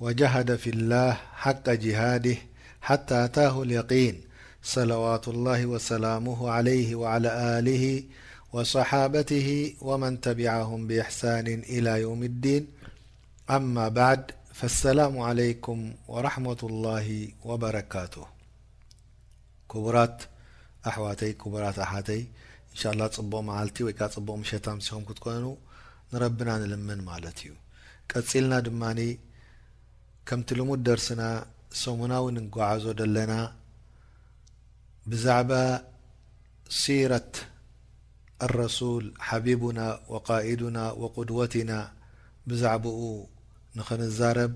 وجهد في الله حق جهاده حتى أتاه اليقين صلوات الله وسلامه عليه وعلى آله وصحابته ومن تبعهم بإحسان إلى يوم الدين أما بعد فالسلام عليكم ورحمة الله وبركاته ኩቡራት ኣሕዋተይ ኩቡራት ኣሓተይ እንሻላ ፅቡቅ ማዓልቲ ወይ ከዓ ፅቡቅ ምሸት ኣምሲኩም ክትኮኑ ንረብና ንልምን ማለት እዩ ቀፂልና ድማ ከምቲ ልሙድ ደርስና ሰሙናዊ ንጓዓዞ ደለና ብዛዕባ ሲረት ኣረሱል ሓቢቡና ወቃኢዱና ወቁድወቲና ብዛዕብኡ ንክንዛረብ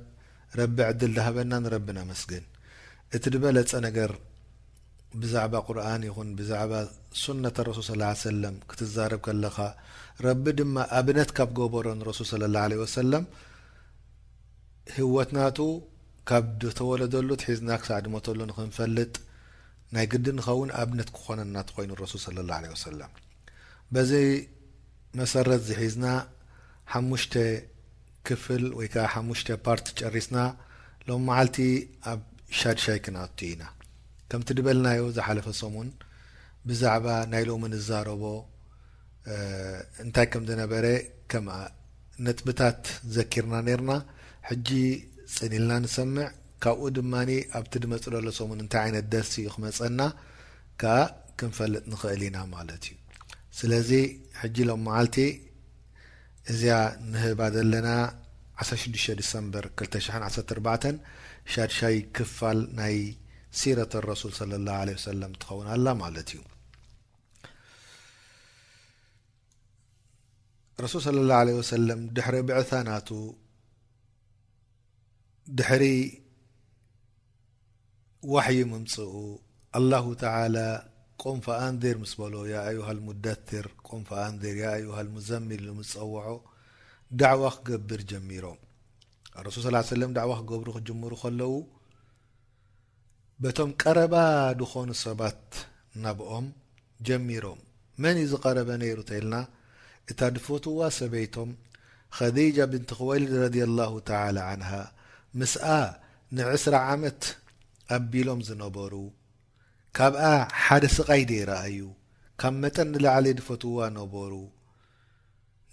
ረቢ ዕድል ድሃበና ንረቢ ነመስግን። እቲ ድበለጸ ነገር ብዛዕባ ቁርኣን ይኹን ብዛዕባ ሱነተ ረሱል ሰለላሁ ዓለይሂ ወሰለም ክትዛረብ ከለኻ ረቢ ድማ ኣብነት ካብ ገበሮ ንረሱል ሰለላሁ ዓለይሂ ወሰለም ህወት ናቱ ካብ ድተወለደሉ ትሒዝና ክሳዕ ድሞተሉ ንኽንፈልጥ ናይ ግድን ንኸውን ኣብነት ክኾነና ተኾይኑ ረሱል ሰለላሁ ዓለይሂ ወሰለም በዚ መሰረት ዝሒዝና ሓሙሽተ ክፍል ወይ ከኣ ሓሙሽተ ፓርት ጨሪስና ሎሚ መዓልቲ ኣብ ሻድሻይ ክንኣቱ ኢና ከምቲ ድበልናዮ ዝሓለፈ ሰሙን ብዛዕባ ናይ ሎሚ ንዛረቦ እንታይ ከም ዝነበረ ከም ነጥብታት ዘኪርና ኔርና ሕጂ ጽን ኢልና ንሰምዕ ካብኡ ድማ ኣብቲ ድመጽእ ደሎ ሰሙን እንታይ ዓይነት ደርሲ እዩ ክመጸና ከኣ ክንፈልጥ ንኽእል ኢና ማለት እዩ ስለዚ ሕጂ ሎሚ መዓልቲ እዚኣ ንህባ ዘለና ዓሰርተ ሽዱሽተ ድሰምበር ክልተ ሽሕን ዓሰርተ ኣርባዕተን ሻድሻይ ክፋል ናይ ሲረተ ረሱል ሰለላሁ ዓለይሂ ወሰለም ትኸውን ኣላ ማለት እዩ። ረሱል ሰለላሁ ዓለይሂ ወሰለም ድሕሪ ብዕታ ናቱ ድሕሪ ዋሕዪ ምምጽኡ ኣላሁ ተዓላ ቁም ፈኣንዚር ምስ በሎ ያ ኣዩሃል ሙደሲር ቁም ፈኣንዚር ያ ኣዩሃል ሙዘሚል ኢሉ ምስ ጸውዖ ዳዕዋ ክገብር ጀሚሮም ኣረሱል ሰለላሁ ዓለይሂ ወሰለም ዳዕዋ ክገብሩ ክጅምሩ ከለዉ በቶም ቀረባ ዝኾኑ ሰባት ናብኦም ጀሚሮም መን እዩ ዝቀረበ ነይሩ ተልና እታ ድፈትዋ ሰበይቶም ኸዲጃ ብንት ኹወይልድ ረዲየላሁ ተዓላ ዓንሃ ምስኣ ን ዕስራ ዓመት ኣቢሎም ዝነበሩ ካብኣ ሓደ ስቃይ ደይረኣዩ ካብ መጠን ንላዕሊ ድፈትዋ ነበሩ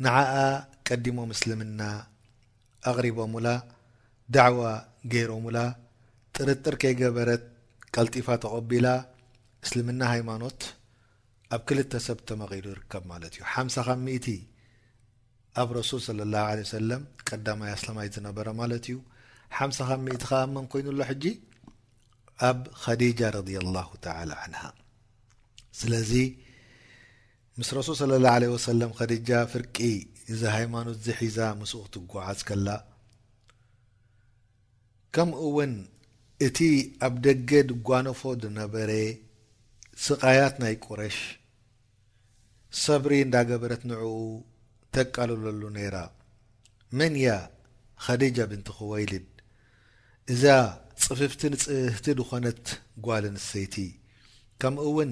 ንዓኣ ቀዲሞም እስልምና ኣቕሪቦሙላ፣ ዳዕዋ ገይሮሙላ፣ ጥርጥር ከይገበረት ቀልጢፋ ተቐቢላ፣ እስልምና ሃይማኖት ኣብ ክልተ ሰብ ተመቒሉ ይርከብ ማለት እዩ፣ ሓምሳ ካብ ሚእቲ ኣብ ረሱል ሰለላሁ ዓለይሂ ወሰለም ቀዳማይ ኣስላማይ ዝነበረ ማለት እዩ፣ ሓምሳ ካብ ሚእቲ ከኣ ኣብ መን ኮይኑ ኣሎ ሕጂ ኣብ ኸዲጃ ረዲየላሁ ተዓላ ዓንሃ። ስለዚ ምስ ረሱል ሰለላህ ዓለይሂ ወሰለም ኸዲጃ ፍርቂ እዚ ሃይማኖትዚ ሒዛ ምስኡ ክትጎዓዝ ከላ ከምኡውን እቲ ኣብ ደገ ድጓነፎ ድነበረ ስቓያት ናይ ቁረሽ ሰብሪ እንዳገበረት ንዕኡ ተቃልለሉ ነይራ መን እያ ኸዲጃ ብንቲ ኹወይሊድ እዛ ጽፍፍቲ ንጽህቲ ድኾነት ጓል ኣንስተይቲ ከምኡውን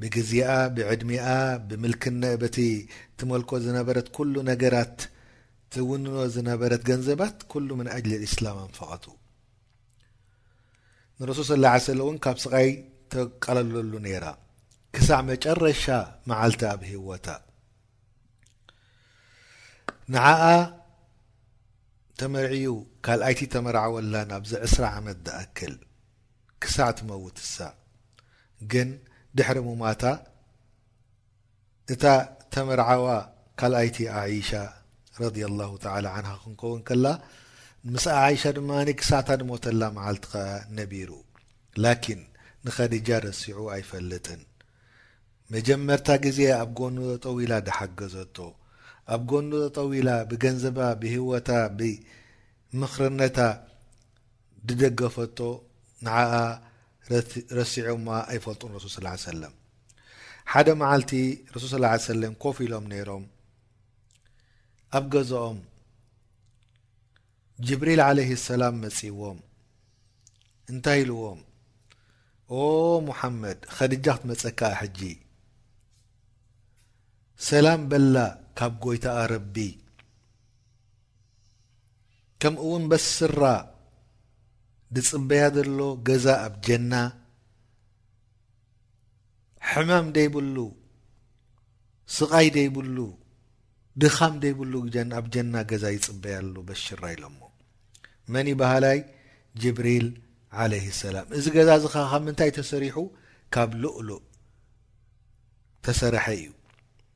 ብግዜኣ ብዕድሜኣ ብምልክነ በቲ ትመልኮ ዝነበረት ኩሉ ነገራት ትውንኖ ዝነበረት ገንዘባት ኩሉ ምን ኣጅሊ ልእስላም ኣንፈቀቱ ንረሱል ስ ላ ሰለ እውን ካብ ስቃይ ተቃለለሉ ነይራ ክሳዕ መጨረሻ መዓልቲ ኣብ ህወታ ንዓኣ ተመርዕዩ ካልኣይቲ ተመርዓወላን ኣብዚ ዕስራ ዓመት ድኣክል ክሳዕ ትመውት እሳ ግን ድሕሪ ሙማታ እታ ተመርዓዋ ካልኣይቲ ኣኢሻ ረዲየላሁ ተዓላ ዓንሃ ክንከውን ከላ ምስ ኣኢሻ ድማ ክሳዕ እታ ድሞተላ መዓልቲ ከኣ ነቢሩ ላኪን ንኸዲጃ ረሲዑ ኣይፈልጥን መጀመርታ ግዜ ኣብ ጎኑ ጠጠው ኢላ ድሓገዘቶ ኣብ ጎኑ ጠጠው ኢላ ብገንዘባ ብሂወታ ብምኽርነታ ድደገፈቶ ንዓኣ ረሲዖማ ኣይፈልጡን ረሱል ስላ ሰለም ሓደ መዓልቲ ረሱል ስላ ሰለም ኮፍ ኢሎም ነይሮም ኣብ ገዝኦም ጅብሪል ዓለህ ሰላም መጺዎም እንታይ ኢልዎም ኦ ሙሓመድ ኸድጃ ክትመጸካ ሕጂ ሰላም በላ ካብ ጎይታኣ ረቢ ከምእውን በስ ስራ ድጽበያ ደሎ ገዛ ኣብ ጀና ሕማም ደይብሉ ስቃይ ደይብሉ ድኻም ደይብሉ ኣብ ጀና ገዛ ይጽበያ ኣሎ በስ ሽራ ኢሎሞ መን እዩ በሃላይ ጅብሪል ዓለይሂ ሰላም እዚ ገዛ እዚ ኸኣ ካብ ምንታይ ተሰሪሑ ካብ ሉእሉእ ተሰረሐ እዩ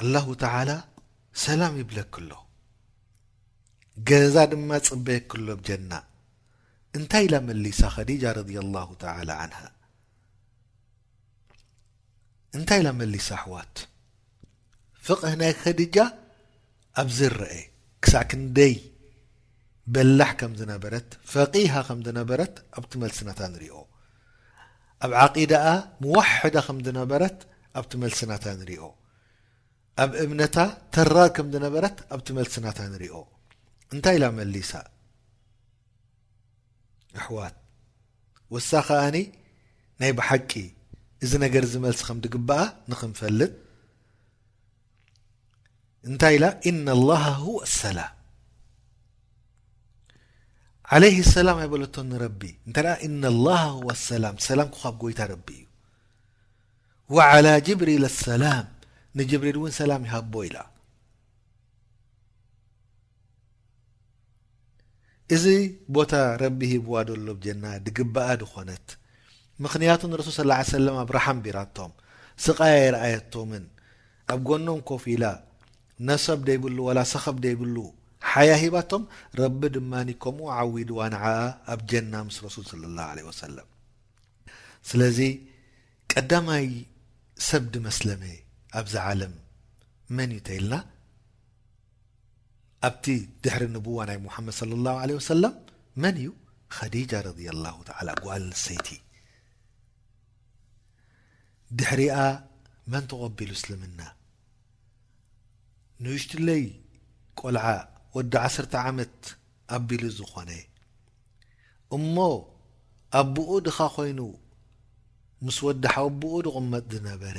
ኣላሁ ተዓላ ሰላም ይብለኪ ኣሎ ገዛ ድማ ጽበየኪ ኣሎ ብ ጀና እንታይ ኢላ መሊሳ ከዲጃ ረድየላሁ ተዓላ ዓንሃ እንታይ ኢላ መሊሳ ኣሕዋት ፍቕህ ናይ ከዲጃ ኣብ ዝረኤ ክሳዕ ክንደይ በላሕ ከም ዝነበረት ፈቂሃ ከም ዝነበረት ኣብቲ መልስናታ ንሪኦ ኣብ ዓቂዳኣ ሙዋሕዳ ከም ዝነበረት ኣብቲ መልስናታ ንሪኦ ኣብ እምነታ ተራር ከም ዝነበረት ኣብቲ መልስናታ ንሪኦ እንታይ ኢላ መሊሳ ኣሕዋት ወሳ ከኣኒ ናይ ብሓቂ እዚ ነገር እዚ መልሲ ከም ዝግባኣ ንክንፈልጥ እንታይ ኢላ እነ ላሃ ሁወ ሰላም ዓለይህ ሰላም ኣይበለቶ ንረቢ እንተ እነ ላሃ ሁወ ሰላም ሰላም ክኳብ ጎይታ ረቢ እዩ ወዓላ ጅብሪል ኣሰላም ንጅብሪል እውን ሰላም ይሃቦ ኢላ እዚ ቦታ ረቢ ሂብዋ ደሎ ብጀና ድግብኣ ድኮነት ምክንያቱ ንረሱል ሰለላሁ ዓለይሂ ወሰለም ኣብ ራሓም ቢራቶም ስቃይ ኣይረኣየቶምን ኣብ ጎኖም ኮፍ ኢላ ነሰብ ደይብሉ ዋላ ሰከብ ደይብሉ ሓያ ሂባቶም ረቢ ድማ ከምኡ ዓዊድዋ ንዓኣ ኣብ ጀና ምስ ረሱል ሰለላሁ ዓለይሂ ወሰለም ስለዚ ቀዳማይ ሰብ ድመስለመ ኣብዚ ዓለም መን እዩ ተይልና ኣብቲ ድሕሪ ንቡዋ ናይ ሙሓመድ ሰለላሁ ዓለይሂ ወሰለም መን እዩ? ኸዲጃ ረዲየላሁ ተዓላ ጓል ኣንስተይቲ። ድሕሪኣ መን ተቐቢሉ እስልምና? ንኡሽትለይ ቆልዓ ወዲ ዓሰርተ ዓመት ኣቢሉ ዝኾነ እሞ ኣቡኡ ድኻ ኮይኑ ምስ ወዲ ሓወቡኡ ድቕመጥ ዝነበረ።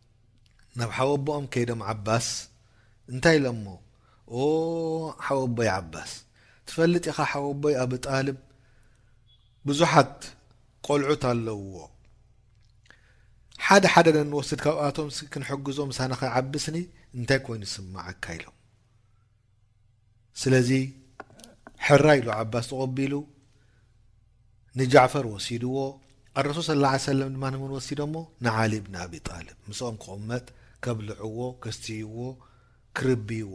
ናብ ሓወቦኦም ከይዶም ዓባስ እንታይ ኢሎሞ ኦህ ሓወቦይ ዓባስ ትፈልጥ ኢኻ ሓወቦይ ኣቢ ጣልብ ብዙሓት ቆልዑት ኣለውዎ ሓደ ሓደ ነንወስድ ካብኣቶምስ ክንሕግዞ ምሳና ክዓብስኒ እንታይ ኮይኑ ስማዓካ ኢሎም ስለዚ ሕራይ ኢሉ ዓባስ ተቐቢሉ ንጃዕፈር ወሲድዎ ኣረሱል ሰለላሁ ዓለይሂ ወሰለም ድማ ንመን ወሲዶሞ ንዓሊ ብን ኣቢ ጣልብ ምስኦም ክቕመጥ ከብልዕዎ ከስትይዎ ክርብይዎ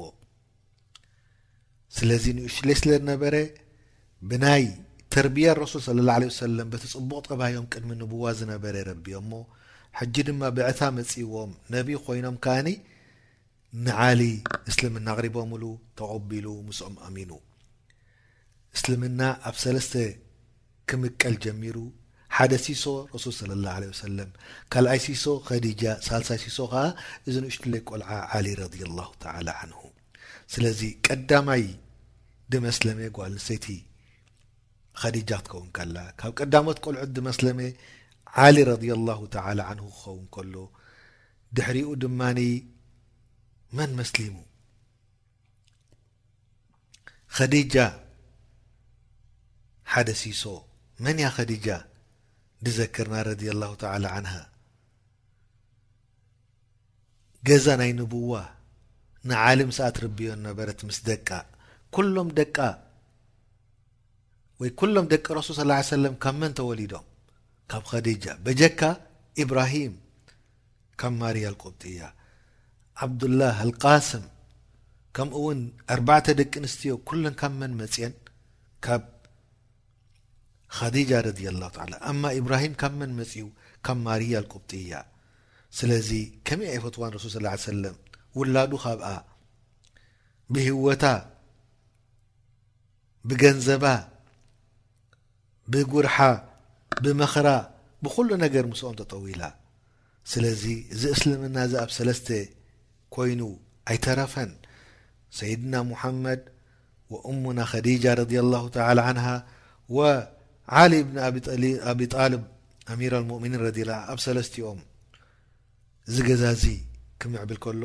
ስለዚ ንእሽለይ ስለ ዝነበረ ብናይ ተርብያ ረሱል ሰለላሁ ዓለይሂ ወሰለም በቲ ጽቡቕ ጠባዮም ቅድሚ ንብዋ ዝነበረ ረብዮሞ ሕጂ ድማ ብዕታ መጺዎም ነቢ ኮይኖም ከኣኒ ንዓሊ እስልምና ኣቕሪቦምሉ ተቐቢሉ ምስኦም ኣሚኑ እስልምና ኣብ ሰለስተ ክምቀል ጀሚሩ ሓደ ሲሶ ረሱል ሰለ ላ ለ ወሰለም ካልኣይ ሲሶ ከዲጃ ሳልሳይ ሲሶ ከዓ እዚ ንእሽትለይ ቆልዓ ዓሊ ረድ ላሁ ተላ ዓንሁ ስለዚ ቀዳማይ ድመስለመ ጓል ንሰይቲ ከዲጃ ክትከውን ከላ ካብ ቀዳሞት ቆልዑት ድመስለመ ዓሊ ረድ ላሁ ተላ ዓንሁ ክኸውን ከሎ ድሕሪኡ ድማ መን መስሊሙ? ኸዲጃ ሓደ ሲሶ መን እያ ኸዲጃ ድዘክርና ረድየላሁ ተዓላ ዓንሃ ገዛ ናይ ንቡዋ ንዓሊ ምስኣ ትርብዮ ነበረት ምስ ደቃ ኩሎም ደቃ ወይ ኩሎም ደቂ ረሱል ሰለላሁ ዓለይሂ ወሰለም ካብ መን ተወሊዶም ካብ ኸዲጃ በጀካ ኢብራሂም ካብ ማርያ ኣልቁብጥያ ዓብዱላህ ኣልቃስም ከምኡ እውን ኣርባዕተ ደቂ ኣንስትዮ ኩለን ካብ መን መፅየን ካብ ኸዲጃ ረዲየላሁ ተዓላ ኣማ ኢብራሂም ካብ መን መፅኡ ካብ ማርያ ኣልቁብጥያ ስለዚ ከመይ ኣይፈትዋን ረሱል ሰለላሁ ዓለይሂ ወሰለም ውላዱ ካብኣ ብህወታ ብገንዘባ ብጉርሓ ብመኽራ ብኹሉ ነገር ምስኦም ጠጠው ኢላ ስለዚ እዚ እስልምና እዚ ኣብ ሰለስተ ኮይኑ ኣይተረፈን ሰይድና ሙሓመድ ወእሙና ከዲጃ ረዲየላሁ ተዓላ ዓንሃ ወዓሊ ብን ኣቢጣልብ ኣሚረልሙእሚኒን ረዲላ ኣብ ሰለስቲኦም እዚ ገዛ እዚ ክምዕብል ከሎ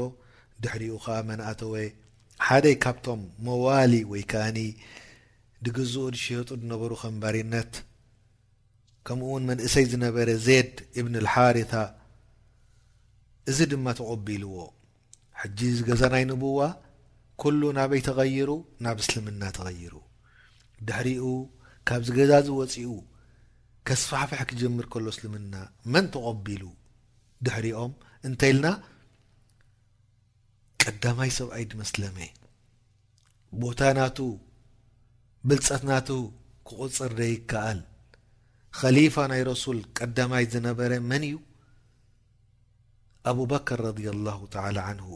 ድሕሪኡ ከኣ መን ኣተወ? ሓደ ካብቶም መዋሊ ወይ ከኣ ድግዝኡ ድሽየጡ ድነበሩ ከም ባሪነት ከምኡውን መንእሰይ ዝነበረ ዜድ እብን ልሓሪታ እዚ ድማ ተቆቢልዎ። ሕጂ እዚ ገዛ ናይ ንቡዋ ኩሉ ናበይ ተቐይሩ ናብ እስልምና ተቐይሩ። ድሕሪኡ ካብዚ ገዛ እዚ ወጺኡ ከስፋሕፍሕ ክጅምር ከሎ እስልምና መን ተቆቢሉ? ድሕሪኦም እንተልና ቀዳማይ ሰብኣይ ድመስለመ ቦታ ናቱ ብልጸት ናቱ ክቑጽር ደይከኣል ኸሊፋ ናይ ረሱል ቀዳማይ ዝነበረ መን እዩ ኣቡበከር ረድያ ኣላሁ ተላ ዓንሁ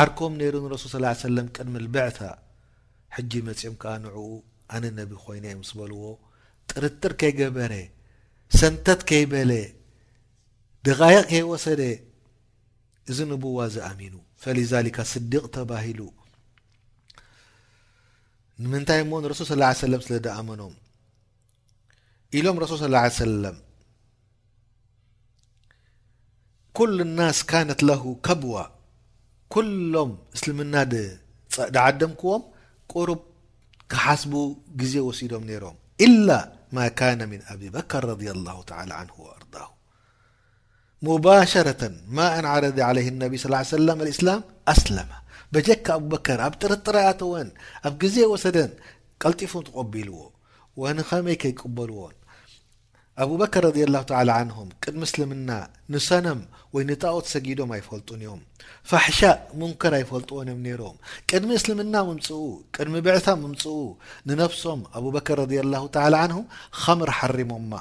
ዓርኮም ነይሩ ንረሱል ስ ላ ሰለም ቅድሚ ልበዕታ ሕጂ መጺኦም ከኣ ንዕኡ ኣነ ነቢ ኾይነ ምስ በልዎ ጥርጥር ከይገበረ ሰንተት ከይበለ ደቓይቕ ከይወሰደ እዚ ንቡዋ እዚ ኣሚኑ። ፈሊዛሊካ ስዲቕ ተባሂሉ። ንምንታይ እሞ ንረሱል ስላ ዓለ ሰለም ስለ ደኣመኖም። ኢሎም ረሱል ስላ ዓለ ሰለም ኩሉ ናስ ካነት ለሁ ከብዋ ኩሎም እስልምና ድዓደምክዎም ቁሩብ كሓسب ጊዜ وሲዶም ሮም إلا ما كان من اببكر رالله تى عنه ورضه مبشرة م انعرض عليه النب صلى يه وسلم لسلم سلم بጀك ببكر ኣብ ጥርጥرተዎን ኣብ ጊዜ وሰደን ቀلጢፉ تቆቢልዎ ونከመይ يقበልዎ ኣቡበከር ረዲየላሁ ተዓላ ዓንሁም ቅድሚ እስልምና ንሰነም ወይ ንጣኦት ሰጊዶም ኣይፈልጡን እዮም። ፋሕሻእ፣ ሙንከር ኣይፈልጥዎን እዮም ነይሮም። ቅድሚ እስልምና ምምጽኡ፣ ቅድሚ ብዕታ ምምጽኡ፣ ንነፍሶም፣ ኣቡበከር ረዲየላሁ ተዓላ ዓንሁ፣ ኸምር ሓሪሞማ።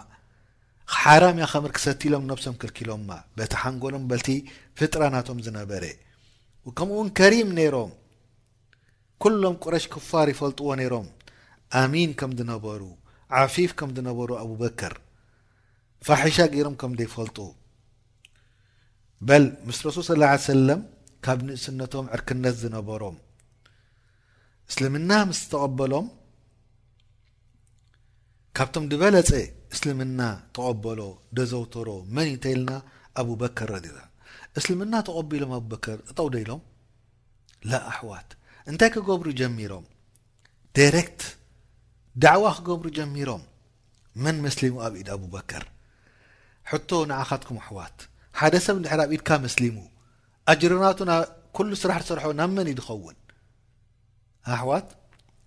ሓራም እያ ኸምር ክሰቲ ኢሎም ንነብሶም ክልኪሎማ። በቲ ሓንጎሎም በቲ ፍጥራ ናቶም ዝነበረ። ከምኡውን ከሪም ነይሮም። ኩሎም ቁረሽ ኩፋር ይፈልጥዎ ነይሮም ኣሚን ከም ድነበሩ ዓፊፍ ከም ድነበሩ ኣቡበከር ፋሒሻ ገይሮም ከም ደይፈልጡ በል ምስ ረሱል ሰለላሁ ዓለይሂ ወሰለም ካብ ንእስነቶም ዕርክነት ዝነበሮም እስልምና ምስ ተቐበሎም ካብቶም ድበለጸ እስልምና ተቐበሎ ደዘውተሮ መን እንተኢልና ኣቡበከር ረዲላ እስልምና ተቐቢሎም ኣቡበከር ጠጠው ዶ ኢሎም ላ ኣሕዋት እንታይ ክገብሩ ጀሚሮም ዴሬክት ዳዕዋ ክገብሩ ጀሚሮም መን መስሊሙ ኣብ ኢድ ኣቡበከር ሕቶ ንዓኻትኩም ኣሕዋት ሓደ ሰብ እንድሕር ኣብ ኢድካ መስሊሙ ኣጅርናቱ ኩሉ ስራሕ ዝሰርሖ ናብ መን እዩ ዝኸውን ኣሕዋት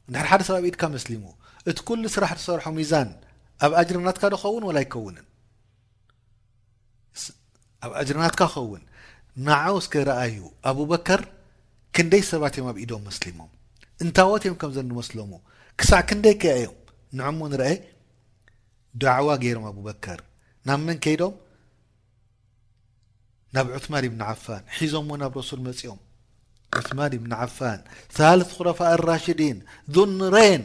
እንድሕር ሓደ ሰብ ኣብ ኢድካ መስሊሙ እቲ ኩሉ ስራሕ ዝሰርሖ ሚዛን ኣብ ኣጅርናትካ ዝኸውን ወላ ኣይከውንን ኣብ ኣጅሪ ናትካ ክኸውን ናዑ እስከ ርኣዩ ኣቡበከር ክንደይ ሰባት እዮም ኣብ ኢዶም መስሊሞም እንታዎት እዮም ከምዘን ንመስሎሙ ክሳዕ ክንደይ ከ እዮም ንዕሙ ንርኣይ ዳዕዋ ገይሮም ኣቡበከር ናብ መን ከይዶም ናብ ዑትማን ኢብን ዓፋን ሒዞሞ ናብ ረሱል መጺኦም ዑትማን ኢብን ዓፋን ሳልስ ኩረፋ ኣራሽዲን ዙንረይን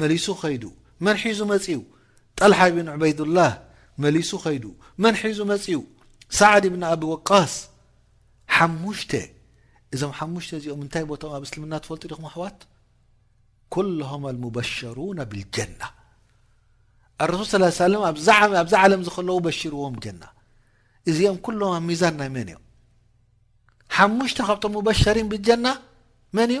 መሊሱ ከይዱ መን ሒዙ መጺኡ? ጠልሓ ኢብን ዑበይዱላህ መሊሱ ከይዱ መን ሒዙ መጺኡ? ሳዕድ ኢብን ኣቢ ወቃስ ሓሙሽተ እዞም ሓሙሽተ እዚኦም እንታይ ቦታኦም ኣብ እስልምና ትፈልጡ ዲኹም ኣሕዋት ኩልሆም ኣልሙበሸሩና ብልጀና ኣረሱል ስላ ሰለም ኣብዛ ዓለም ዝከለዉ በሽርዎም ጀና እዚኦም ኩሎም ኣብ ሚዛን ናይ መን እዮም ሓሙሽተ ካብቶም ሙበሸሪን ብጀና መን እዩ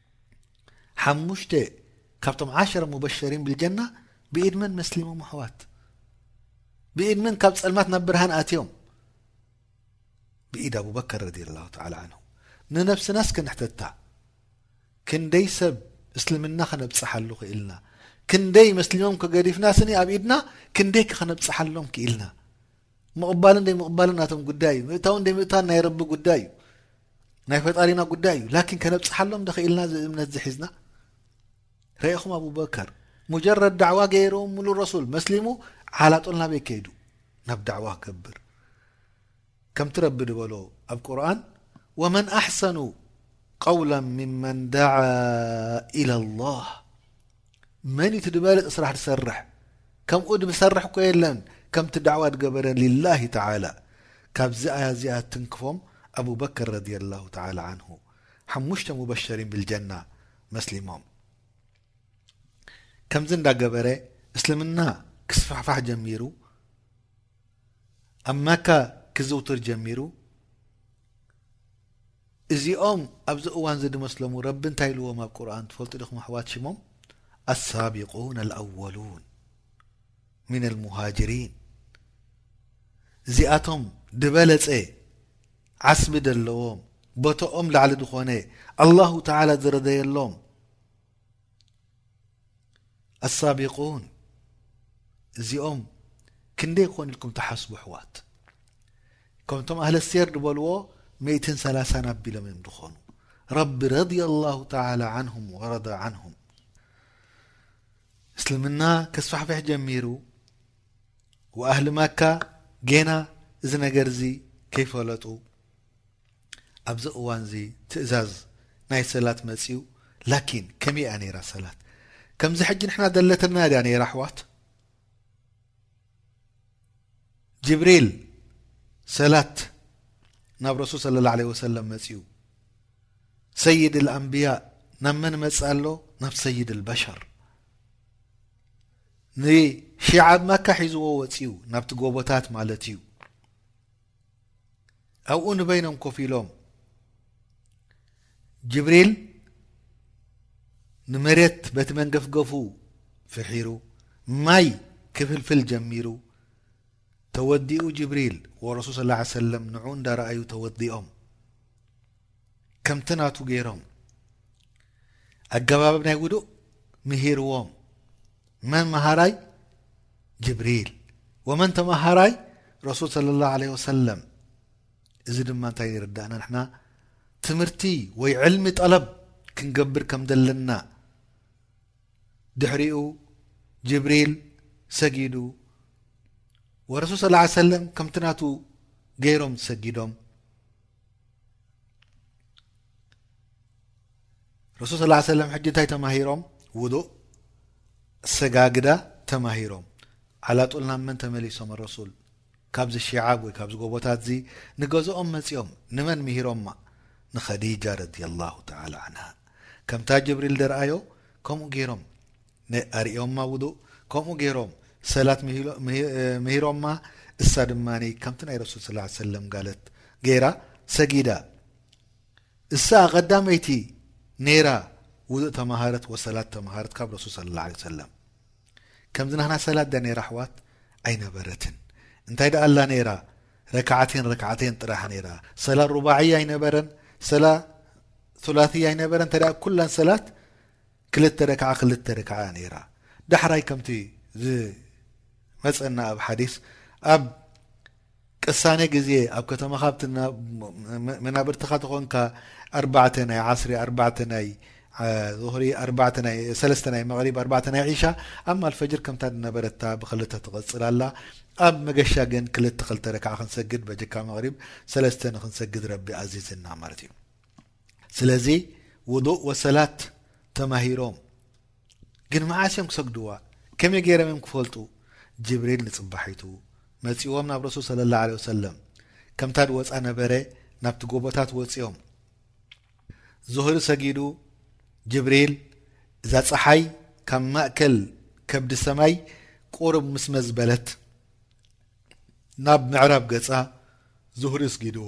ሓሙሽተ ካብቶም ዓሽረ ሙበሸሪን ብልጀና ብኢድ መን መስሊሞም ኣሕዋት ብኢድ መን ካብ ፀልማት ናብ ብርሃን ኣትዮም ብኢድ ኣቡበከር ረድ ላሁ ተላ ዓንሁ ንነብስና እስከ ንሕተታ ክንደይ ሰብ እስልምና ከነብፅሓሉ ክኢልና ክንደይ መስሊሞም ከገዲፍና ስኒ ኣብ ኢድና ክንደይ ከ ከነብፅሓሎም ክኢልና ምቕባልን ደይምቕባልን ናቶም ጉዳይ እዩ ምእታውን ደይምእታን ናይ ረቢ ጉዳይ እዩ ናይ ፈጣሪና ጉዳይ እዩ ላኪን ከነብፅሓሎም ደኽኢልና ዚ እምነት ዝሒዝና ረኢኹም ኣቡበከር ሙጀረድ ዳዕዋ ገይሮም ሙሉ ረሱል መስሊሙ ዓላጦል ናበይ ከይዱ ናብ ዳዕዋ ክገብር ከምቲ ረቢ ድበሎ ኣብ ቁርን ወመን ኣሕሰኑ ቀውላ ምመን ዳዓ ኢላ ላህ መን እዩ እቲ ድበልጽ ስራሕ ድሰርሕ ከምኡ ድሰርሕ እኮ የለን ከምቲ ዳዕዋ ድገበረ ሊላሂ ተዓላ ካብዚ ኣያ እዚኣ እትንክፎም ኣቡበከር ረዲየላሁ ተዓላ ዓንሁ ሓሙሽተ ሙበሸሪን ብልጀና መስሊሞም ከምዚ እንዳገበረ እስልምና ክስፋሕፋሕ ጀሚሩ ኣብ ማካ ክዝውትር ጀሚሩ እዚኦም ኣብዚ እዋን እዚ ድመስሎሙ ረቢ እንታይ ኢልዎም ኣብ ቁርን ትፈልጡ ዲኹም ኣሕዋት ሽሞም ኣሳቢቁን ኣልኣወሉን ምና ልሙሃጅሪን እዚኣቶም ድበለፀ ዓስቢ ደለዎም ቦቶኦም ላዕሊ ዝኾነ ኣላሁ ተላ ዝረደየሎም ኣሳቢቁን እዚኦም ክንደይ ኮን ኢልኩም ትሓስቡ ኣሕዋት ከምቶም ኣህለስቴር ዝበልዎ መትን ሰላሳን ኣቢሎም እዮም ዝኾኑ ረቢ ረض ላሁ ተላ ዓንሁም ወረዳ ዓንሁም እስልምና ከስፋሕፍሕ ጀሚሩ ወኣህሊ ማካ ጌና እዚ ነገር እዚ ከይፈለጡ ኣብዚ እዋንዚ ትእዛዝ ናይ ሰላት መጺኡ ላኪን ከመይ እያ ነይራ ሰላት ከምዚ ሕጂ ንሕና ደለተና ድያ ነይራ ኣሕዋት ጅብሪል ሰላት ናብ ረሱል صለ ላه ለ ወሰለም መጺኡ ሰይድ ኣልኣንብያ ናብ መን መጽ ኣሎ ናብ ሰይድ ኣልበሸር ንሽዓብ ማካ ሒዝዎ ወጺኡ ናብቲ ጎቦታት ማለት እዩ ኣብኡ ንበይኖም ኮፍ ኢሎም ጅብሪል ንመሬት በቲ መንገፍገፉ ፍሒሩ ማይ ክፍልፍል ጀሚሩ ተወዲኡ ጅብሪል ወረሱል ስላ ሰለም ንዑ እንዳረኣዩ ተወዲኦም ከምቲ ናቱ ገይሮም ኣገባብ ናይ ውዱእ ምሂርዎም መን መሃራይ ጅብሪል ወመን ተመሃራይ ረሱል ሰለላሁ ዓለይሂ ወሰለም እዚ ድማ እንታይ የርዳእና ንሕና ትምህርቲ ወይ ዕልሚ ጠለብ ክንገብር ከም ዘለና ድሕሪኡ ጅብሪል ሰጊዱ ወረሱል ስ ሰለም ከምቲ ናቱ ገይሮም ሰጊዶም ረሱል ስላ ሰለም ሕጂ እንታይ ተማሂሮም ውዱእ ሰጋግዳ ተማሂሮም ዓላጡል ናብ መን ተመሊሶም ኣረሱል ካብዚ ሸዓብ ወይ ካብዚ ጎቦታት እዚ ንገዝኦም መፂኦም ንመን ምሂሮማ ንኸዲጃ ረድያ ላሁ ተላ ዓንሃ ከምታ ጅብሪል ደርኣዮ ከምኡ ገይሮም ን ኣርእዮማ ውዱእ ከምኡ ገይሮም ሰላት ምሂሮማ እሳ ድማ ከምቲ ናይ ረሱል ስ ሰለም ጋለት ገይራ ሰጊዳ እሳ ቀዳመይቲ ነይራ ውዱእ ተማሃረት ወሰላት ተማሃረት ካብ ረሱል ስለ ላ ሰለም ከምዚ ናህና ሰላት ዲያ ነይራ ኣሕዋት ኣይነበረትን እንታይ ደኣ ኣላ ነይራ ረክዓተይን ረክዓተይን ጥራሕ ነይራ ሰላ ሩባዕያ ኣይነበረን ሰላ ቱላትያ ኣይነበረን እንተ ኩላን ሰላት ክልተ ረክዓ ክልተ ረክዓ እያ ነይራ ዳሕራይ ከምቲ ዝመጸና ኣብ ሓዲስ ኣብ ቅሳኔ ግዜ ኣብ ከተማኻ ኣብቲ መናብርትኻ ተኾንካ ኣርባዕተ ናይ ዓስሪ ኣርባዕተ ናይ ዙህሪ ኣርባዕተ ናይ ሰለስተ ናይ መቕሪብ ኣርባዕተ ናይ ዒሻ ኣማ ኣልፈጅር ከምታ ዝነበረታ ብክልተ ትቕጽል ኣላ ኣብ መገሻ ግን ክልተ ክልተ ረክዓ ክንሰግድ በጀካ መቕሪብ ሰለስተ ንክንሰግድ ረቢ ኣዚዝና ማለት እዩ ስለዚ ውዱእ ወሰላት ተማሂሮም ግን መዓስ እዮም ክሰግድዋ ከመይ ገይሮም እዮም ክፈልጡ ጅብሪል ንፅባሒቱ መፂዎም ናብ ረሱል ስለ ላ ለ ወሰለም ከምታ ድወፃ ነበረ ናብቲ ጎቦታት ወፂኦም ዙህሪ ሰጊዱ ጅብሪል እዛ ፀሓይ ካብ ማእከል ከብዲ ሰማይ ቁርብ ምስ መዝበለት ናብ ምዕራብ ገፃ ዙህሪ ስጊድዎ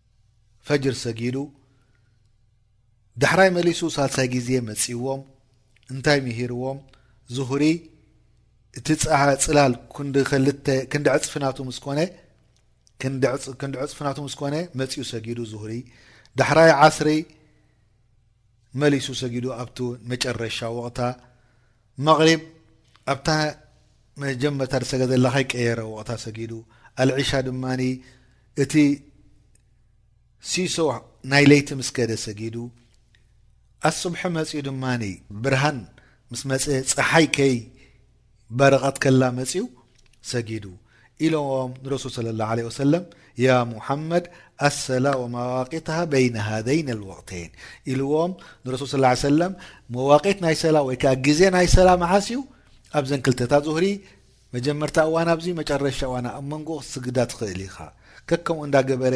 ፈጅር ሰጊዱ ዳሕራይ መሊሱ ሳልሳይ ግዜ መጺዎም እንታይ ምሂርዎም ዙሁሪ እቲ ጸሃ ጽላል ክንዲ ክልተ ክንዲ ዕጽፍናቱ ምስ ኮነ ክንዲ ዕጽፍናቱ ምስ ኮነ መጺኡ ሰጊዱ ዙሁሪ ዳሕራይ ዓስሪ መሊሱ ሰጊዱ ኣብቲ መጨረሻ ወቕታ መቕሪብ ኣብታ መጀመርታ ዝሰገደላ ከይቀየረ ወቕታ ሰጊዱ ኣልዒሻ ድማ እቲ ሲሶ ናይ ለይቲ ምስ ከደ ሰጊዱ ኣስብሒ መፅኡ ድማ ብርሃን ምስ መፀ ፀሓይ ከይ በረቐት ከላ መፅኡ ሰጊዱ ኢሎዎም ንረሱል ሰለላሁ ዓለይሂ ወሰለም ያ ሙሓመድ ኣሰላ ወመዋቂትሃ በይነ ሃዘይን ኣልወቅተይን ኢልዎም ንረሱል ስ ላ ሰለም መዋቂት ናይ ሰላ ወይ ከዓ ግዜ ናይ ሰላ መዓስ እዩ ኣብዘን ክልተታ ዙህሪ መጀመርታ እዋን ኣብዚ መጨረሻ እዋን ኣብ መንጎ ክትስግዳ ትኽእል ኢኻ ከከምኡ እንዳገበረ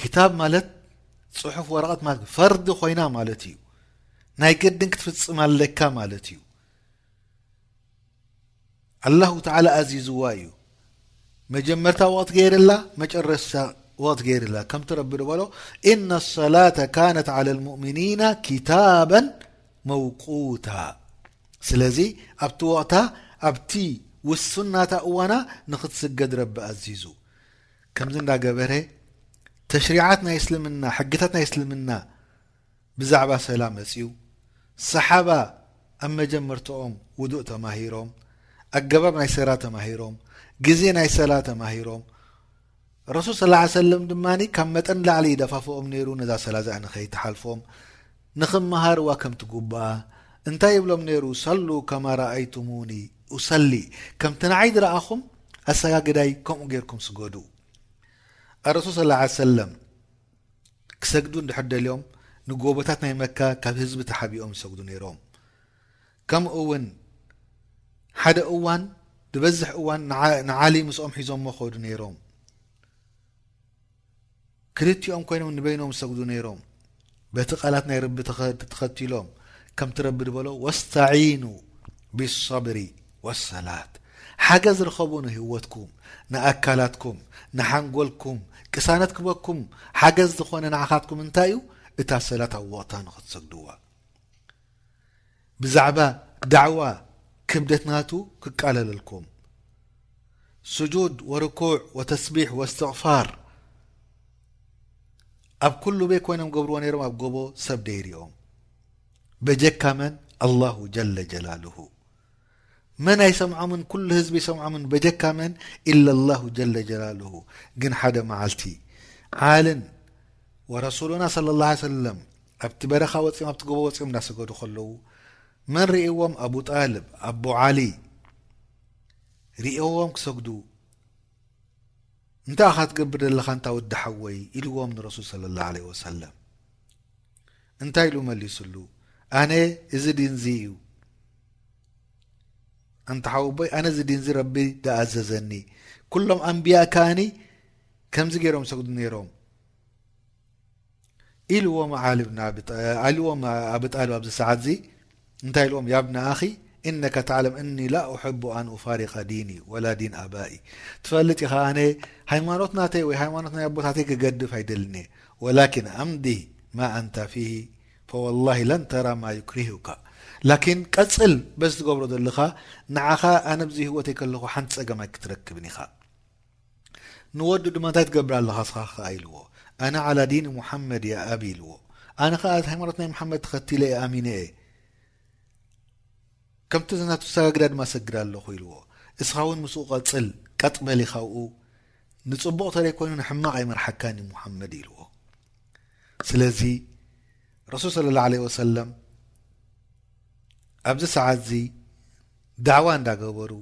ክታብ ማለት ጽሑፍ ወረቐት ማለት ፈርዲ ኮይና ማለት እዩ ናይ ገድን ክትፍጽም ኣለካ ማለት እዩ ኣላሁ ተዓላ ኣዚዝዋ እዩ መጀመርታ ወቕት ገይርላ መጨረስታ ወቕት ገይርላ ከምቲ ረቢ ድበሎ እና ሰላተ ካነት ዓላ ልሙእምኒና ክታበን መውቁታ ስለዚ ኣብቲ ወቕታ ኣብቲ ውሱናታ እዋና ንኽትስገድ ረቢ ኣዚዙ ከምዚ እንዳገበረ ተሽሪዓት ናይ እስልምና ሕግታት ናይ እስልምና ብዛዕባ ሰላ መጽዩ ሰሓባ ኣብ መጀመርትኦም ውዱእ ተማሂሮም ኣገባብ ናይ ሰራ ተማሂሮም ግዜ ናይ ሰላ ተማሂሮም ረሱል ስ ሰለም ድማ ካብ መጠን ላዕሊ ይደፋፍኦም ነይሩ ነዛ ሰላ እዚኣ ንኸይትሓልፎም ንኽመሃርዋ ከም ትጉባኣ እንታይ ይብሎም ነይሩ ሰሉ ከማ ረኣይቱሙኒ ኡሰሊ ከምቲ ንዓይ ዝረኣኹም ኣሰጋግዳይ ከምኡ ጌርኩም ስገዱ ኣረሱል ሰለላሁ ዓለይሂ ወሰለም ክሰግዱ እንድሕር ደልዮም ንጎቦታት ናይ መካ ካብ ህዝቢ ተሓቢኦም ይሰግዱ ነይሮም ከምኡ ውን ሓደ እዋን ዝበዝሕ እዋን ንዓሊ ምስኦም ሒዞሞ ኸዱ ነይሮም ክልቲኦም ኮይኖም ንበይኖም ዝሰግዱ ነይሮም በቲ ቃላት ናይ ረቢ ተኸቲሎም ከምቲ ረቢ ድበሎ ወስተዒኑ ቢሶብሪ ወሰላት ሓገዝ ርኸቡ ንህይወትኩም ንኣካላትኩም ንሓንጎልኩም ቅሳነት ክበኩም ሓገዝ ዝኾነ ንዓኻትኩም እንታይ እዩ እታ ሰላት ኣብ ወቕታ ንኽትሰግድዋ ብዛዕባ ዳዕዋ ክብደት ናቱ ክቃለለልኩም ሱጁድ ወርኩዕ ወተስቢሕ ወእስትቕፋር ኣብ ኩሉ ቤት ኮይኖም ገብርዎ ነይሮም ኣብ ጎቦ ሰብ ደይሪኦም በጀካ መን ኣላሁ ጀለ ጀላሉሁ መን ኣይሰምዖምን ኩሉ ህዝቢ ይሰምዖምን በጀካ መን ኢለ ላሁ ጀለ ጀላሉሁ ግን ሓደ መዓልቲ ዓልን ወረሱሉና ሰለ ላ ሰለም ኣብቲ በረኻ ወፂኦም ኣብቲ ጎቦ ወፂኦም እናሰገዱ ከለዉ መን ርእዎም ኣቡ ጣልብ ኣቦ ዓሊ ርእዎም ክሰግዱ እንታይ ኻትገብር ዘለኻ እንታ ወዲ ሓወይ ኢልዎም ንረሱል ሰለ ላ ለ ወሰለም እንታይ ኢሉ መሊሱሉ ኣነ እዚ ዲንዚ እዩ ኣንታ ሓው ኣቦይ ኣነ እዚ ዲንዚ ረቢ ዝኣዘዘኒ ኩሎም ኣንብያ ከኣኒ ከምዚ ገይሮም ዝሰግዱ ነይሮም ኢልዎም ዓሊ ብናኣልዎም ኣብጣልብ ኣብዚ ሰዓት እዚ እንታይ ኢልዎም ያብነ ኣኺ ኢነከ ተዕለም እኒ ላ ኡሕቡ ኣን ኡፋሪቀ ዲኒ ወላ ዲን ኣባኢ ትፈልጥ ኢኻ ኣነ ሃይማኖት ናተይ ወይ ሃይማኖት ናይ ኣቦታተይ ክገድፍ ኣይደልን እየ ወላኪን ኣምዲ ማ ኣንታ ፊሂ ፈወላሂ ለን ተራ ማ ዩክሪሁካ ላኪን ቀጽል በዚ ትገብሮ ዘለኻ ንዓኻ ኣነ ብዚ ህይወተይ ከለኹ ሓንቲ ጸገም ኣይክትረክብን ኢኻ ንወዱ ድማ እንታይ ትገብር ኣለኻ እስኻ ኸኣ ኢልዎ። ኣነ ዓላ ዲኒ ሙሓመድ እየ ኣቢ ኢልዎ። ኣነ ኸኣ እዚ ሃይማኖት ናይ ሙሓመድ ተኸቲለ እየ ኣሚነ እየ። ከምቲ እዚ ናቱ ዝሰጋግዳ ድማ እሰግድ ኣለኹ ኢልዎ። እስኻ እውን ምስኡ ቀጽል፣ ቀጥ በል ኢኻ ኣብኡ። ንጽቡቕ ተደይ ኮይኑ ንሕማቕ ኣይመርሓካን እዩ ሙሓመድ ኢልዎ። ስለዚ ረሱል ሰለላሁ ዓለይሂ ወሰለም ኣብዚ ሰዓት እዚ ዳዕዋ እንዳገበሩ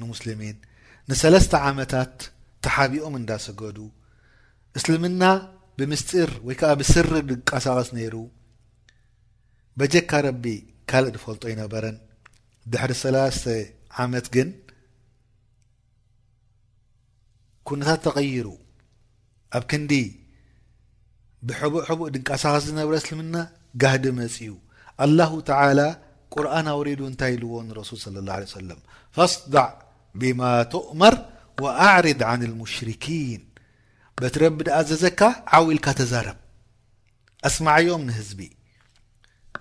ንሙስሊሚን ንሰለስተ ዓመታት ተሓቢኦም እንዳሰገዱ እስልምና ብምስጢር ወይ ከኣ ብስሪ ድንቃሳቀስ ነይሩ በጀካ ረቢ ካልእ ድፈልጦ ኣይነበረን ድሕሪ ሰላስተ ዓመት ግን ኩነታት ተቐይሩ ኣብ ክንዲ ብሕቡእ ሕቡእ ድንቃሳቐስ ዝነበረ እስልምና ጋህዲ መጺኡ። ኣላሁ ተዓላ ቁርኣን ኣውሪዱ እንታይ ኢልዎ ንረሱል ሰለላሁ ዓለይሂ ወሰለም ፈስዳዕ ቢማ ቱእመር ወኣዕሪድ ዓኒል ሙሽሪኪን በቲ ረቢ ዝኣዘዘካ ዓው ኢልካ ተዛረብ ኣስማዓዮም ንህዝቢ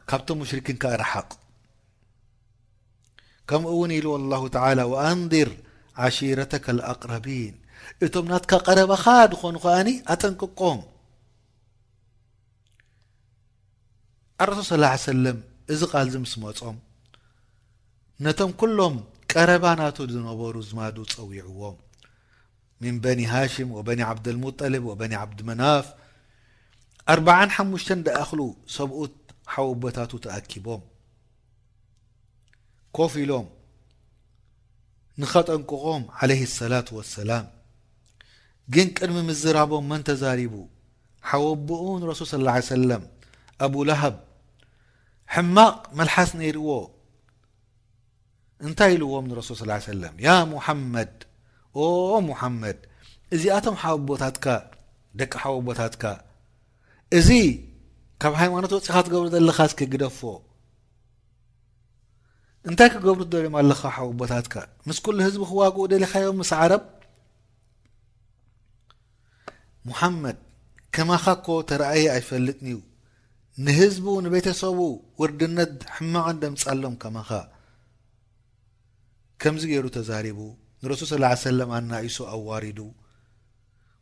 ካብቶም ሙሽሪኪን ከኣ ረሓቕ ከምኡ ውን ኢሉ ኣላሁ ተዓላ ወኣንድር ዓሺረተከ ኣልኣቅረቢን እቶም ናትካ ቀረባኻ ዝኾኑ ከኣኒ ኣጠንቅቆም ኣረሱል ስ ላ ሰለም እዚ ቃል ዚ ምስ መጾም ነቶም ኩሎም ቀረባ ናቱ ዝነበሩ ዝማዱ ጸዊዕዎም ምን በኒ ሃሽም ወበኒ ዓብደልሙጠልብ ወበኒ ዓብድመናፍ ኣርባዓን ሓሙሽተን ደኣኽሉ ሰብኡት ሓወቦታቱ ተኣኪቦም ኮፍ ኢሎም ንኸጠንቅቖም ዓለይሂ ሰላቱ ወሰላም ግን ቅድሚ ምዝራቦም መን ተዛሪቡ ሓወቦኡን ረሱል ሰለላሁ ዓለይሂ ወሰለም ኣቡ ለሀብ ሕማቕ መልሓስ ነይርዎ እንታይ ኢልዎም ንረሱል ስ ሰለም ያ ሙሓመድ ኦ ሙሓመድ እዚኣቶም ሓወቦታትካ ደቂ ሓወቦታትካ እዚ ካብ ሃይማኖት ወፂኻ ትገብሩ ዘለካ እስኪ ግደፎ እንታይ ክገብሩ ትደልዮም ኣለካ ሓወቦታትካ ምስ ኩሉ ህዝቢ ክዋግኡ ደሊካዮም ምስ ዓረብ ሙሓመድ ከማኻ እኮ ተረኣየ ኣይፈልጥን እዩ ንህዝቡ ንቤተሰቡ ውርድነት ሕማቕ እንደምፃሎም ከማኻ ከምዚ ገይሩ ተዛሪቡ ንረሱል ስ ሰለም ኣናኢሱ ኣዋሪዱ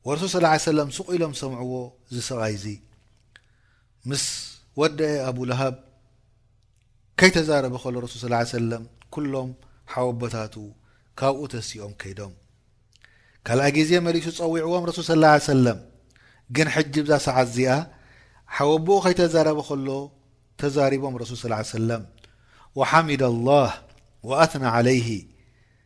ወረሱል ሰለዐ ሰለም ሱቕ ኢሎም ሰምዕዎ እዚ ስቓይ እዚ ምስ ወደኤ ኣቡ ለሃብ ከይተዛረበ ከሎ ረሱል ሰለዐ ሰለም ኩሎም ሓወቦታቱ ካብኡ ተሲኦም ከይዶም ካልኣ ግዜ መሊሱ ጸዊዕዎም ረሱል ሰለዐ ሰለም ግን ሕጂ ብዛ ሰዓት እዚኣ ሓወቦኡ ከይተዛረበ ከሎ ተዛሪቦም ረሱል ሰለዐ ሰለም ወሓሚድ ኣላህ ወኣትና ዓለይሂ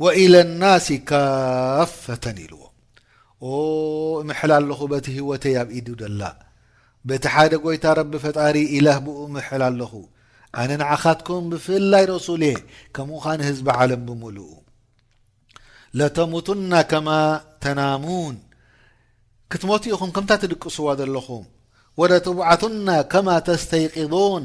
ወኢለ ናሲ ካፈተን ኢልዎ ኦ እምሕል ኣለኹ በቲ ህይወተይ ኣብ ኢዱ ደላ በቲ ሓደ ጎይታ ረቢ ፈጣሪ ኢላህ ብኡ እምሕል ኣለኹ ኣነ ንዓኻትኩም ብፍላይ ረሱል እየ ከምኡ ኻን ህዝቢ ዓለም ብምሉኡ ለተሙቱና ከማ ተናሙን ክትሞቱ ኢኹም ከምታ ትድቅስዋ ዘለኹም ወለትብዓቱና ከማ ተስተይቅዱን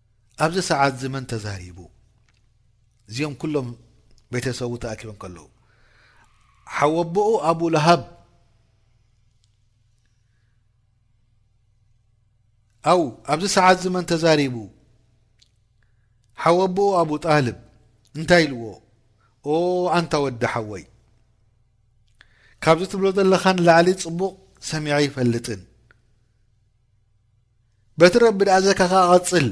ኣብዚ ሰዓትዚ መን ተዛሪቡ እዚኦም ኩሎም ቤተሰቡ ተኣኪቦም ከለዉ ሓወቦኡ ኣቡ ለሃብ ኣው ኣብዚ ሰዓት እዚ መን ተዛሪቡ ሓወቦኡ ኣቡ ጣልብ እንታይ ኢልዎ ኦ ኣንታ ወዲ ሓወይ ካብዚ ትብሎ ዘለኻ ንላዕሊ ፅቡቕ ሰሚዐ ይፈልጥን በቲ ረቢ ድኣ ዘካኻ ቐፅል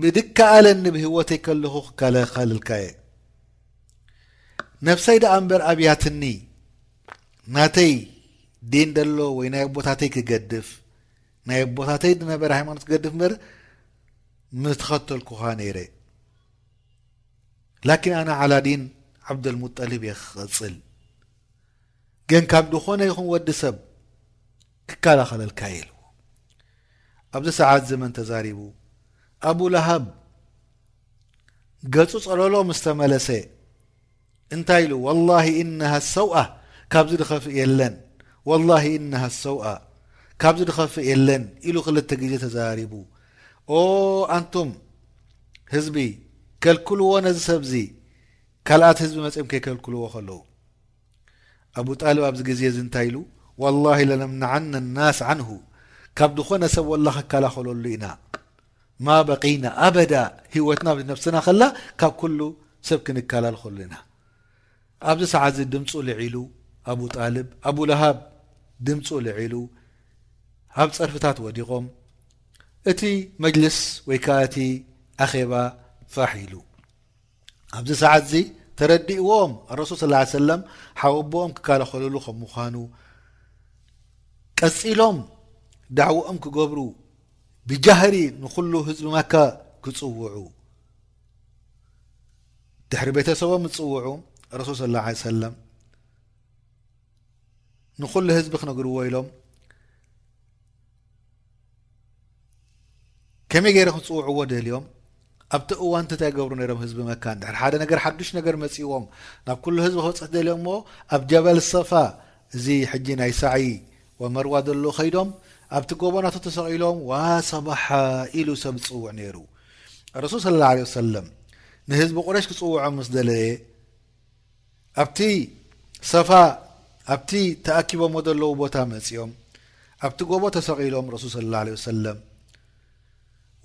ብድከኣለኒ ብህወተይ ከለኹ ክከላኸልልካ እየ ነብሰይ ደኣ እምበር ኣብያትኒ ናተይ ዲን ደሎ ወይ ናይ ኣቦታተይ ክገድፍ ናይ ኣቦታተይ ድነበረ ሃይማኖት ክገድፍ እበር ምተኸተልኩኻ ነይረ ላኪን ኣነ ዓላዲን ዓብደልሙጠሊብ እየ ክቐፅል ግን ካብ ድኾነ ይኹን ወዲ ሰብ ክከላኸለልካ እየ ኢልዎ ኣብዚ ሰዓት እዚ መን ተዛሪቡ ኣቡ ለሃብ ገጹ ጸለሎ ምስ ተመለሰ እንታይ ኢሉ ወላሂ እነሃ ሰውኣ ካብዚ ድኸፍእ የለን ወላሂ እነሃ ሰውኣ ካብዚ ድኸፍእ የለን ኢሉ ክልተ ግዜ ተዛሪቡ ኦ ኣንቱም ህዝቢ ከልክልዎ ነዚ ሰብዚ ካልኣት ህዝቢ መጺኦም ከይከልክልዎ ከለዉ ኣቡ ጣልብ ኣብዚ ግዜ እዚ እንታይ ኢሉ ዋላሂ ለነምነዐነ ናስ ዐንሁ ካብ ዝኾነ ሰብ ወላ ክከላኸለሉ ኢና ማ በቂና ኣበዳ ህይወትና ብ ነብስና ከላ ካብ ኩሉ ሰብ ክንከላልኸሉ ኢና ኣብዚ ሰዓት እዚ ድምፁ ልዒሉ ኣቡ ጣልብ ኣቡ ለሃብ ድምፁ ልዒሉ ኣብ ፀርፍታት ወዲቖም እቲ መጅልስ ወይ ከዓ እቲ ኣኼባ ፋሕ ኢሉ ኣብዚ ሰዓት እዚ ተረዲእዎም ኣረሱል ስ ሰለም ሓወቦኦም ክከላኸልሉ ከም ምዃኑ ቀፂሎም ዳዕዋኦም ክገብሩ ብጃህሪ ንኩሉ ህዝቢ መካ ክፅውዑ ድሕሪ ቤተሰቦም ዝፅውዑ ረሱል ስለ ላ ሰለም ንኩሉ ህዝቢ ክነግርዎ ኢሎም ከመይ ገይረ ክጽውዕዎ ደልዮም ኣብቲ እዋን እንተታይ ገብሩ ነይሮም ህዝቢ መካ እንድሕር ሓደ ነገር ሓዱሽ ነገር መጺዎም ናብ ኩሉ ህዝቢ ክበጽሕ ደልዮም እሞ ኣብ ጀበል ሰፋ እዚ ሕጂ ናይ ሳዒ ወመርዋ ዘሎ ከይዶም ኣብቲ ጎቦ ናቱ ተሰቒሎም ዋሰባሓ ኢሉ ሰብ ዝጽውዕ ነይሩ ረሱል ሰለላሁ ዐለይሂ ወሰለም ንህዝቢ ቁረሽ ክጽውዖም ምስ ደለየ ኣብቲ ሰፋ ኣብቲ ተኣኪቦሞ ዘለዉ ቦታ መጺኦም ኣብቲ ጎቦ ተሰቒሎም ረሱል ሰለላሁ ዐለይሂ ወሰለም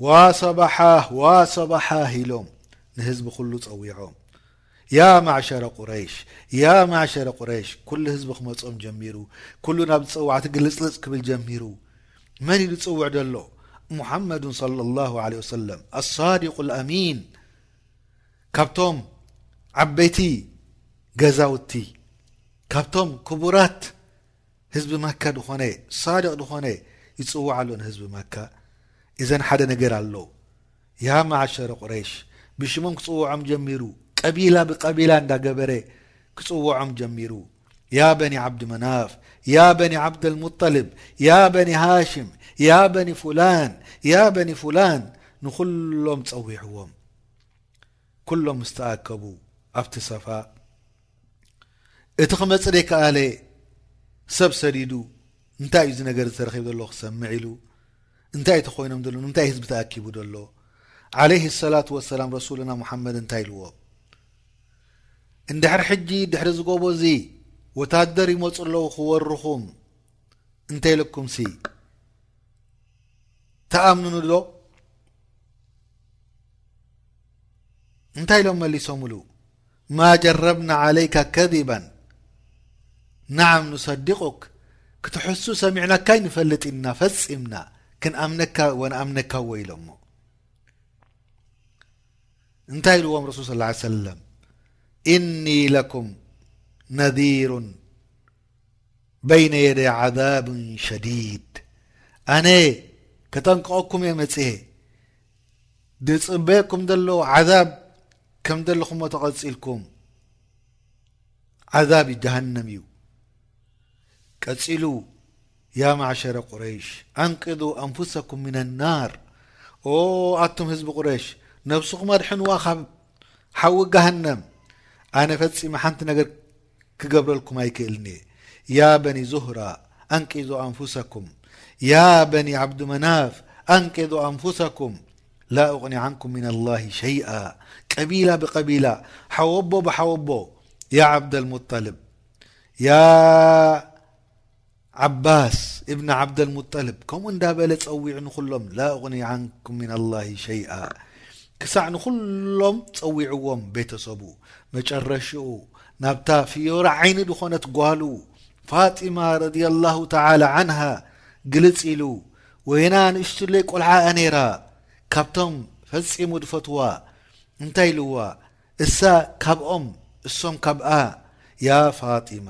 ዋ ሰባሓህ ዋ ሰባሓህ ኢሎም ንህዝቢ ኩሉ ጸዊዖም ያ ማዕሸረ ቁረይሽ ያ ማዕሸረ ቁረይሽ ኩሉ ህዝቢ ክመጾም ጀሚሩ ኩሉ ናብ ዝጸዋዕቲ ግልጽልጽ ክብል ጀሚሩ መን እዩ ዝጽውዕ ዘሎ ሙሓመዱን ሰለላሁ ዐለይሂ ወሰለም ኣሳዲቁ ልኣሚን ካብቶም ዓበይቲ ገዛውቲ ካብቶም ክቡራት ህዝቢ መካ ድኾነ ሳድቅ ድኾነ ይጽዋዕ ኣሎ ንህዝቢ መካ እዘን ሓደ ነገር ኣሎ ያ መዓሸረ ቁረይሽ ብሽሞም ክጽውዖም ጀሚሩ ቀቢላ ብቀቢላ እንዳገበረ ክጽውዖም ጀሚሩ ያ በኒ ዓብዲ መናፍ ያ በኒ ዓብደልሙጠልብ ያ በኒ ሃሽም ያ በኒ ፉላን ያ በኒ ፉላን ንኹሎም ጸዊዕዎም ኩሎም ምስ ተኣከቡ ኣብቲ ሰፋ እቲ ክመጽእ ዘይከኣለ ሰብ ሰዲዱ እንታይ እዩ እዚ ነገር ዝተረኺብ ዘሎ ክሰምዕ ኢሉ እንታይ ተኮይኖም ዘሎ ንምንታይ ህዝቢ ተኣኪቡ ዘሎ ዓለይህ ሰላት ወሰላም ረሱልና ሙሓመድ እንታይ ኢልዎ እንድሕሪ ሕጂ ድሕሪ ዝጎቦ እዚ ወታደር ይመፁ ኣለዉ ክወርኹም እንተይልኩምሲ ተኣምንኑ ዶ እንታይ ኢሎም መሊሶምሉ ማ ጀረብና ዓለይካ ከذባ ናዓም ንሰዲቁክ ክትሕሱ ሰሚዕናካ ኣይንፈልጥ ኢና ፈጺምና ክንኣምነካ ወንኣምነካ ወ ኢሎሞ እንታይ ኢልዎም ረሱል ስ ሰለም እኒ ለኩም ነذሩ በይነ የደይ ዓዛብን ሸዲድ ኣነ ከጠንቅቐኩም እየ መጽሔ ድጽበየኩም ዘሎ ዓዛብ ከም ዘለኹሞ ተቐጺልኩም ዓዛብ ዩ ጀሃንም እዩ ቀጺሉ ያ ማዕሸረ ቁረይሽ ኣንቅዙ ኣንፍሰኩም ምና ናር ኦ ኣቱም ህዝቢ ቁረሽ ነብስኹም ኣድሕንዋ ካብ ሓዊ ጋሃንም ኣነ ፈጺመ ሓንቲ ነገር ክገብረلكم يكእلن يا بن ظهر أنذ أنفسكم يا بن عبد مناፍ أنظ أنفسكم لا اغن عنكم من الله شيئ قبيل بقبيل حواب بحوب يا عبد المطلب ዓባስ ኢብን ዓብደልሙጠልብ ከምኡ እንዳበለ ጸዊዑ ንኹሎም ላ ኡቕኒ ዓንኩም ሚነላሂ ሸይኣ ክሳዕ ንኹሎም ጸዊዕዎም ቤተሰቡ መጨረሽኡ ናብታ ፍዮራ ዓይኒ ዝኾነት ጓሉ ፋጢማ ረድየላሁ ተዓላ ዓንሃ ግልጽ ኢሉ ወይና ንእሽቱለይ ቆልዓ እያ ነይራ ካብቶም ፈጺሙ ድፈትዋ እንታይ ኢልዋ እሳ ካብኦም እሶም ካብኣ ያ ፋጢማ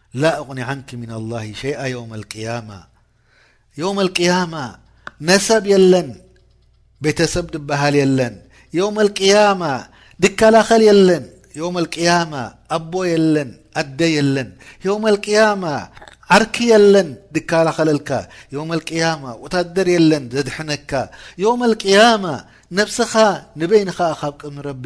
ላ እቅኒ ዓንኪ ሚን ኣላሂ ሸይኣ የውመል ቅያማ የውመል ቅያማ ነሰብ የለን ቤተሰብ ድበሃል የለን የውመል ቅያማ ድከላኸል የለን የውመል ቅያማ ኣቦ የለን ኣደ የለን የውመል ቅያማ ዓርኪ የለን ድከላኸለልካ የውመል ቅያማ ወታደር የለን ዘድሕነካ የውመል ቅያማ ነብስኻ ንበይንኻ ካብ ቅድሚ ረቢ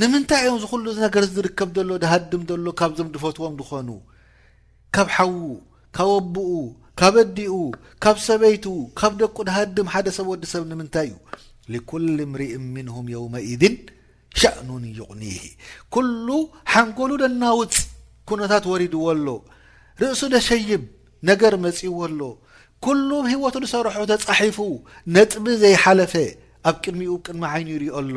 ንምንታይ እዮም እዚ ኩሉ ነገር ዝርከብ ዘሎ ድሃድም ዘሎ ካብዞም ድፈትዎም ድኾኑ ካብ ሓዉ ካብ ኣቡኡ ካብ ኣዲኡ ካብ ሰበይቱ ካብ ደቁ ድሃድም ሓደ ሰብ ወዲ ሰብ ንምንታይ እዩ ሊኩል ምሪእም ምንሁም የውመኢድን ሸእኑን ይቕኒሂ ኩሉ ሓንጎሉ ደናውፅ ኩነታት ወሪድዎ ኣሎ ርእሱ ደሸይብ ነገር መፂዎ ኣሎ ኩሉ ብ ህይወቱ ዝሰረሖ ተፃሒፉ ነጥቢ ዘይሓለፈ ኣብ ቅድሚኡ ቅድሚ ዓይኑ ይሪኦ ኣሎ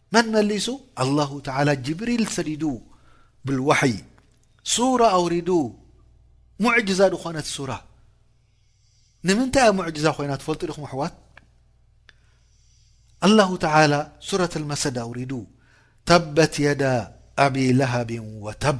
من ملس الله تالى جبريل سد بالوحي سورة أورد معزة نت ورة نمنت معزة ين فلط م و الله تى سوة المسد أور بت يدى أبيلهب وب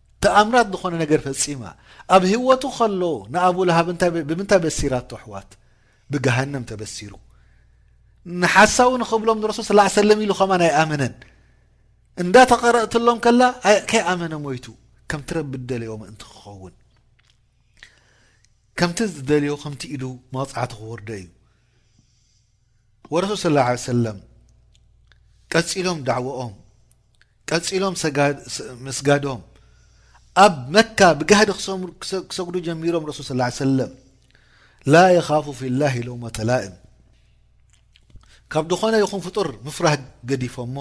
ተኣምራት ዝኾነ ነገር ፈጺማ ኣብ ሂወቱ ከሎ ንኣቡ ለሃብ እንታይ ብምንታይ ኣበሲራቶ ኣሕዋት ብገሃነም ተበሲሩ ንሓሳዊ ንኽብሎም ንረሱል ስላ ሰለም ኢሉ ከማን ኣይኣመነን እንዳ ተቐረእትሎም ከላ ከይኣመነ ሞይቱ ከምቲ ረቢ ደለዮ ምእንቲ ክኸውን ከምቲ ዝደልዮ ከምቲ ኢዱ መቕጻዕቲ ክወርዶ እዩ ወረሱል ሰለላሁ ዓለይሂ ወሰለም ቀጺሎም ዳዕወኦም ቀጺሎም ምስጋዶም ኣብ መካ ብጋህዲ ክሰግዱ ጀሚሮም ረሱል ስ ሰለም ላ የኻፉ ፊላ ለውመተ ላእም ካብ ዝኾነ ይኹን ፍጡር ምፍራህ ገዲፎሞ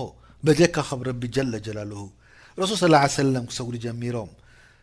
በጀካ ካብ ረቢ ጀለ ጀላልሁ ረሱል ስ ሰለም ክሰግዱ ጀሚሮም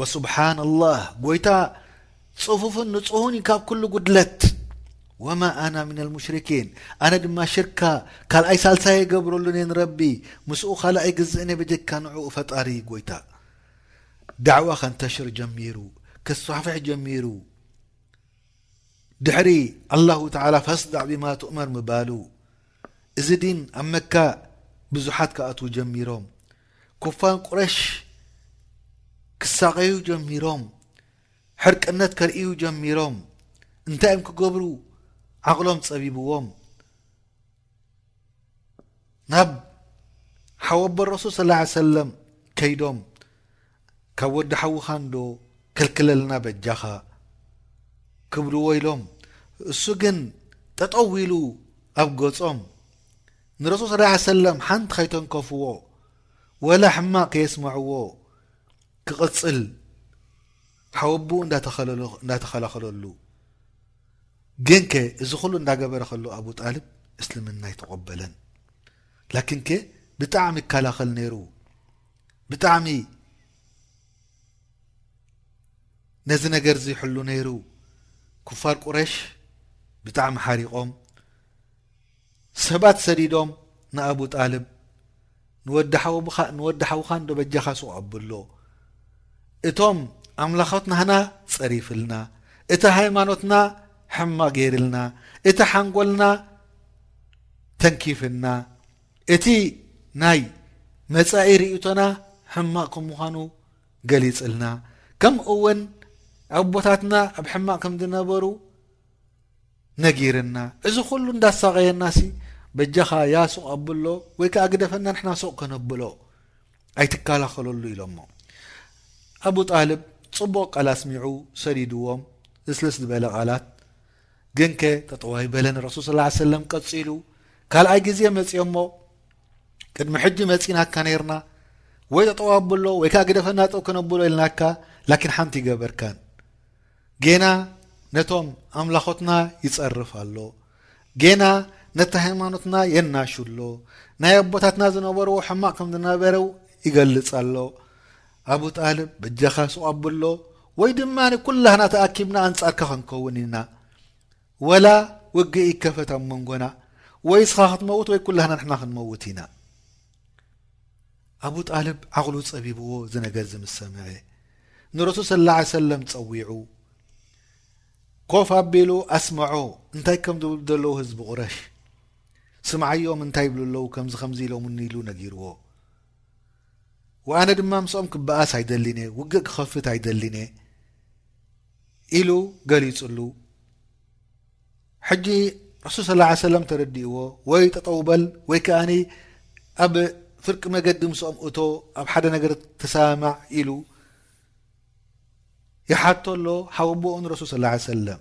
ወሱብሓን ኣላህ ጎይታ ጽፉፍን ንጹሁን እዩ ካብ ኩሉ ጉድለት ወማ ኣና ምና ልሙሽርኪን ኣነ ድማ ሽርካ ካልኣይ ሳልሳይ የገብረሉን እየ ንረቢ ምስኡ ካልእ ኣይግዝእን እየ በጀካ ንዕኡ ፈጣሪ ጎይታ ዳዕዋ ከንተሽር ጀሚሩ ክስፋሕፍሕ ጀሚሩ ድሕሪ ኣላሁ ተዓላ ፈስዳዕ ብማ ትእመር ምባሉ እዚ ዲን ኣብ መካ ብዙሓት ክኣትዉ ጀሚሮም ኩፋን ቁረሽ ክሳቐዩ ጀሚሮም ሕርቅነት ከርእዩ ጀሚሮም እንታይ እዮም ክገብሩ ዓቕሎም ጸቢብዎም ናብ ሓወቦ ረሱል ስ ሰለም ከይዶም ካብ ወዲ ሓውኻ እንዶ ከልክለልና በጃኻ ክብልዎ ኢሎም እሱ ግን ጠጠው ኢሉ ኣብ ገጾም ንረሱል ሰለላሁ ሰለም ሓንቲ ከይተንከፍዎ ወላ ሕማቅ ከየስመዕዎ ክቅጽል ሓወብኡ እንዳተኸላኸለሉ ግን ከ እዚ ኩሉ እንዳገበረ ከሎ ኣቡ ጣልብ እስልምና ኣይተቆበለን ላኪን ከ ብጣዕሚ ይከላኸል ነይሩ ብጣዕሚ ነዚ ነገር ዚ ይሕሉ ነይሩ ኩፋር ቁረሽ ብጣዕሚ ሓሪቖም ሰባት ሰዲዶም ንኣቡ ጣልብ ንወዲ ሓውኻ እንዶ በጃኻ ሱቕ ኣብሎ እቶም ኣምላኾት ናህና ጸሪፍልና እቲ ሃይማኖትና ሕማቕ ገይርልና እቲ ሓንጎልና ተንኪፍና እቲ ናይ መጻኢ ርእቶና ሕማቕ ከም ምዃኑ ገሊጽልና ከምኡ እውን ኣቦታትና ኣብ ሕማቕ ከም ዝነበሩ ነጊርና እዚ ኩሉ እንዳሳቀየና ሲ በጃኻ ያ ሱቕ ኣብሎ ወይ ከዓ ግደፈና ንሕና ሱቕ ከነብሎ ኣይትከላኸለሉ ኢሎሞ ኣቡ ጣልብ ጽቡቕ ቃል ኣስሚዑ ሰዲድዎም ልስልስ ዝበለ ቃላት ግንከ ጠጠው ኣይበለን ረሱል ስ ሰለም ቀፂሉ ካልኣይ ግዜ መፅኦሞ ቅድሚ ሕጂ መፂናካ ነርና ወይ ጠጠው ኣብሎ ወይ ከዓ ግደፈና ጠው ክነብሎ ኢልናካ ላኪን ሓንቲ ይገበርካን ጌና ነቶም ኣምላኾትና ይጸርፍ ኣሎ ጌና ነቲ ሃይማኖትና የናሹ ኣሎ ናይ ኣቦታትና ዝነበርዎ ሕማቕ ከም ዝነበረው ይገልጽ ኣሎ ኣቡ ጣልብ በጃኻ ሱቕ ኣብሎ ወይ ድማ ኩላህና ተኣኪብና ኣንጻርካ ክንከውን ኢና ወላ ውግእ ይከፈት ኣብ መንጎና ወይ ስኻ ክትመውት ወይ ኩላህና ንሕና ክንመውት ኢና ኣቡ ጣልብ ዓቕሉ ጸቢብዎ ዝነገር ዝምሰምዐ ንረሱል ስለ ላ ሰለም ጸዊዑ ኮፍ ኣቢሉ ኣስመዖ እንታይ ከም ዝብሉ ዘለዉ ህዝቢ ቁረሽ ስምዓዮም እንታይ ይብሉ ኣለዉ ከምዚ ከምዚ ኢሎምኒ ኢሉ ነጊርዎ ወኣነ ድማ ምስኦም ክበኣስ ኣይደልን እየ፣ ውግእ ክኸፍት ኣይደልን እየ ኢሉ ገሊጹሉ። ሕጂ ረሱል ስ ላ ሰለም ተረዲእዎ ወይ ጠጠው በል ወይ ከኣኒ ኣብ ፍርቂ መገዲ ምስኦም እቶ ኣብ ሓደ ነገር ተሰማማዕ ኢሉ ይሓቶ ኣሎ ሓወቦኡ ንረሱል ስ ላ ሰለም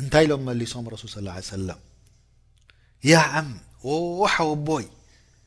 እንታይ ኢሎም መሊሶም ረሱል ስ ላ ሰለም ያዓም ሓወቦይ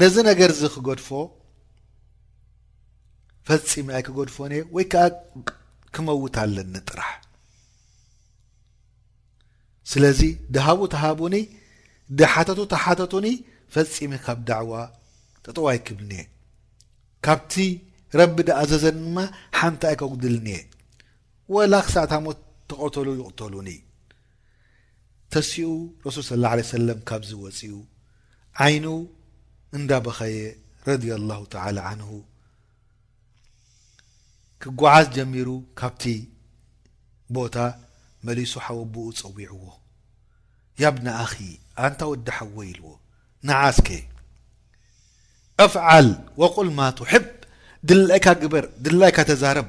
ነዚ ነገርዚ ክገድፎ ፈጺመ ኣይክገድፎን እየ ወይ ከዓ ክመውት ኣለኒ ጥራሕ ስለዚ ድሃቡ ተሃቡኒ ድሓተቱ ተሓተቱኒ ፈጺመ ካብ ዳዕዋ ጠጠው ኣይክብልን እየ ካብቲ ረቢ ድኣዘዘኒ ድማ ሓንቲ ኣይከጉድልን እየ ወላ ክሳዕታ ሞት ተቐተሉ ይቕተሉኒ ተሲኡ ረሱል ሰለላሁ ዓለይሂ ወሰለም ካብዚ ወጺኡ ዓይኑ እንዳ በኸየ ረዲየላሁ ተዓላ ዓንሁ ክጓዓዝ ጀሚሩ ካብቲ ቦታ መሊሱ ሓወቦኡ ጸዊዕዎ ያብነ ኣኺ ኣንታ ወዲ ሓወይ ኢልዎ ንዓ እስከ እፍዓል ወቁል ማ ትሕብ ድላይካ ግበር ድላይካ ተዛረብ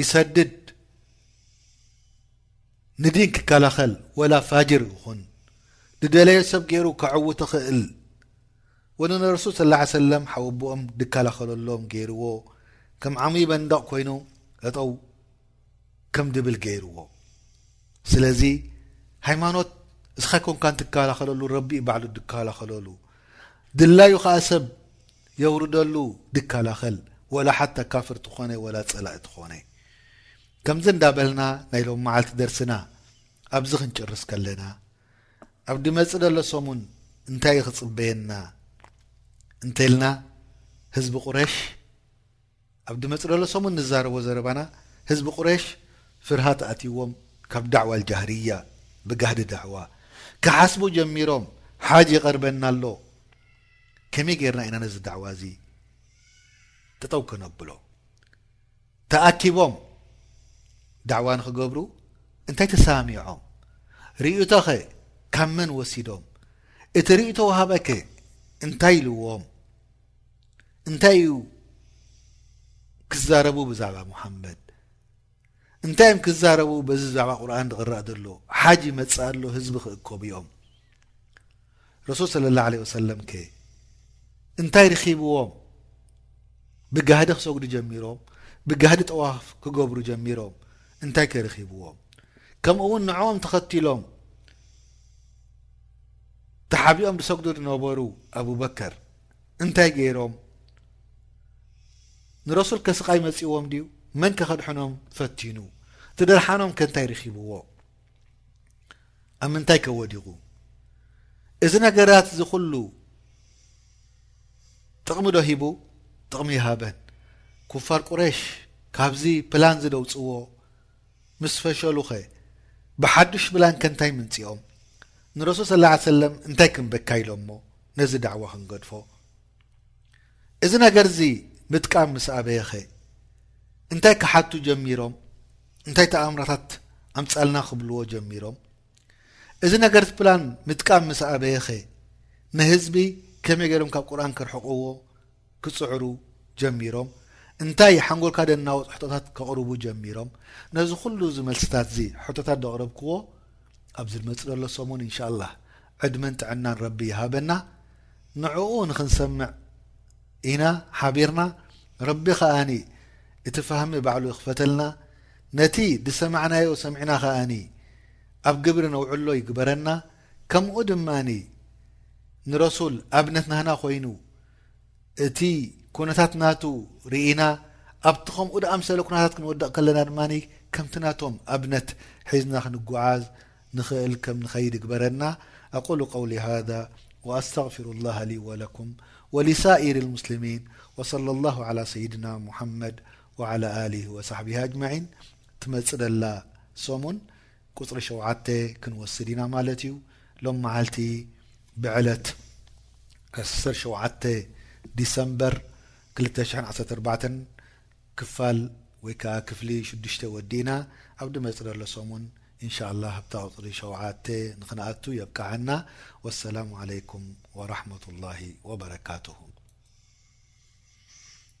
ይሰድድ ንዲን ክከላኸል ወላ ፋጅር ይኹን ዝደለየ ሰብ ገይሩ ከዕውት ኽእል ወንነርሱ ስላ ሰለም ሓወቦኦም ድከላኸለሎም ገይርዎ ከም ዓሙይ በንደቕ ኮይኑ ጠጠው ከም ድብል ገይርዎ ስለዚ ሃይማኖት እስኻ ኮንካ ትከላኸለሉ ረቢእ ባዕሉ ድከላኸለሉ ድላዩ ኸዓ ሰብ የውርደሉ ድካላከል ወላ ሓታ ካፍር ትኮነ ወላ ጸላኢ ትኮነ ከምዚ እንዳ በልና ናይ ሎሚ መዓልቲ ደርስና ኣብዚ ክንጭርስ ከለና ኣብ ድመጽእ ደሎ ሰሙን እንታይ ክጽበየና እንተልና ህዝቢ ቁረሽ ኣብ ድመጽለሎ ሰሙን ንዛረቦ ዘረባና ህዝቢ ቁሬሽ ፍርሃት ኣትይዎም ካብ ዳዕዋ ኣልጃህርያ፣ ብጋህዲ ዳዕዋ፣ ክሓስቡ ጀሚሮም ሓጅ ይቐርበና ኣሎ ከመይ ጌርና ኢና ነዚ ዳዕዋ እዚ ጠጠው ከነብሎ ተኣኪቦም ዳዕዋ ንኽገብሩ እንታይ ተሳሚዖም ርእይቶ ከ ካብ መን ወሲዶም እቲ ርእይቶ ወሃባይ ከ እንታይ ኢልዎም እንታይ እዩ ክዛረቡ ብዛዕባ ሙሓመድ እንታይ እዮም ክዛረቡ በዚ ብዛዕባ ቁርን ዝቕረእ ዘሎ ሓጅ ይመፅእ ኣሎ ህዝቢ ክእከቡ እዮም ረሱል ስለ ላ ለ ወሰለም ከ እንታይ ርኺብዎም ብጋህዲ ክሰጉዱ ጀሚሮም ብጋህዲ ጠዋፍ ክገብሩ ጀሚሮም እንታይ ከይርኺብዎም ከምኡ እውን ንዕኦም ተኸቲሎም ተሓቢኦም ዝሰጉዱ ዝነበሩ ኣቡበከር እንታይ ገይሮም ንረሱል ከ ስቃይ መጺዎም ድዩ መን ከ ከድሕኖም ፈቲኑ እቲ ደርሓኖም ከ እንታይ ርኪብዎ ኣብ ምንታይ ከ ወዲቑ እዚ ነገራት እዚ ኩሉ ጥቕሚ ዶ ሂቡ ጥቕሚ ይሃበን ኩፋር ቁሬሽ ካብዚ ፕላን ዚ ደውጽዎ ምስ ፈሸሉኸ ብሓዱሽ ብላንከ እንታይ ምንጺኦም? ንረሱል ሰለላሁ ዓለይሂ ወሰለም እንታይ ክንበካ ኢሎሞ ነዚ ዳዕዋ ክንገድፎ? እዚ ነገርዚ ምጥቃም ምስ ኣበየኸ እንታይ ክሓቱ ጀሚሮም? እንታይ ተኣምራታት ኣምጻልና ክብልዎ ጀሚሮም? እዚ ነገርዚ ፕላን ምጥቃም ምስ ኣበየኸ ንህዝቢ ከመይ ገይሮም ካብ ቁርኣን ክርሕቕዎ ክጽዕሩ ጀሚሮም፣ እንታይ ይሓንጎልካ ደናዎ ጽሕቶታት ከቕርቡ ጀሚሮም፣ ነዚ ኩሉ እዚ መልስታትዚ ሕቶታት ዘቕረብክዎ ኣብዚ ዝመጽእ ዘሎ ሰሙን ኢንሻላህ ዕድመን ጥዕናን ረቢ ይሃበና ንዕኡ ንኽንሰምዕ ኢና ሓቢርና ረቢ ከኣ እቲ ፋህሚ ባዕሉ ይኽፈተልና ነቲ ዝሰማዕናዮ ሰሚዕና ከኣ ኣብ ግብሪ ነውዕሎ ይግበረና ከምኡ ድማ ንረሱል ኣብነት ናህና ኮይኑ እቲ ኩነታት ናቱ ርኢና ኣብቲ ከምኡ ዝኣምሰለ ኩነታት ክንወድቕ ከለና ድማ ከምቲ ናቶም ኣብነት ሒዝና ክንጉዓዝ ንኽእል ከም ንኸይድ ይግበረና ኣቁሉ ቀውሊ ሃዛ ወኣስተግፊሩ ላሃ ሊ ወለኩም ወሊሳኢሪ ልሙስሊሚን ወሰለ ላሁ ዓላ ሰይድና ሙሓመድ ወዓላ ኣሊሂ ወሳሕቢሂ ኣጅመዒን ትመጽእ ዘላ ሰሙን ቁጽሪ ሸውዓተ ክንወስድ ኢና ማለት እዩ። ሎም መዓልቲ ብዕለት ዕስር ሸውዓተ ዲሰምበር ክልተ ሽሕን ዓሰርተ ኣርባዕተን ክፋል ወይ ከኣ ክፍሊ ሽዱሽተ ወዲእና ኣብ ድመጽእ ደሎ ሰሙን እንሻላህ ኣብታ ቁጽሪ ሸውዓተ ንክንኣቱ የብቅዓና። ወሰላሙ ዓለይኩም ወራሕመቱላሂ ወበረካቱሁ።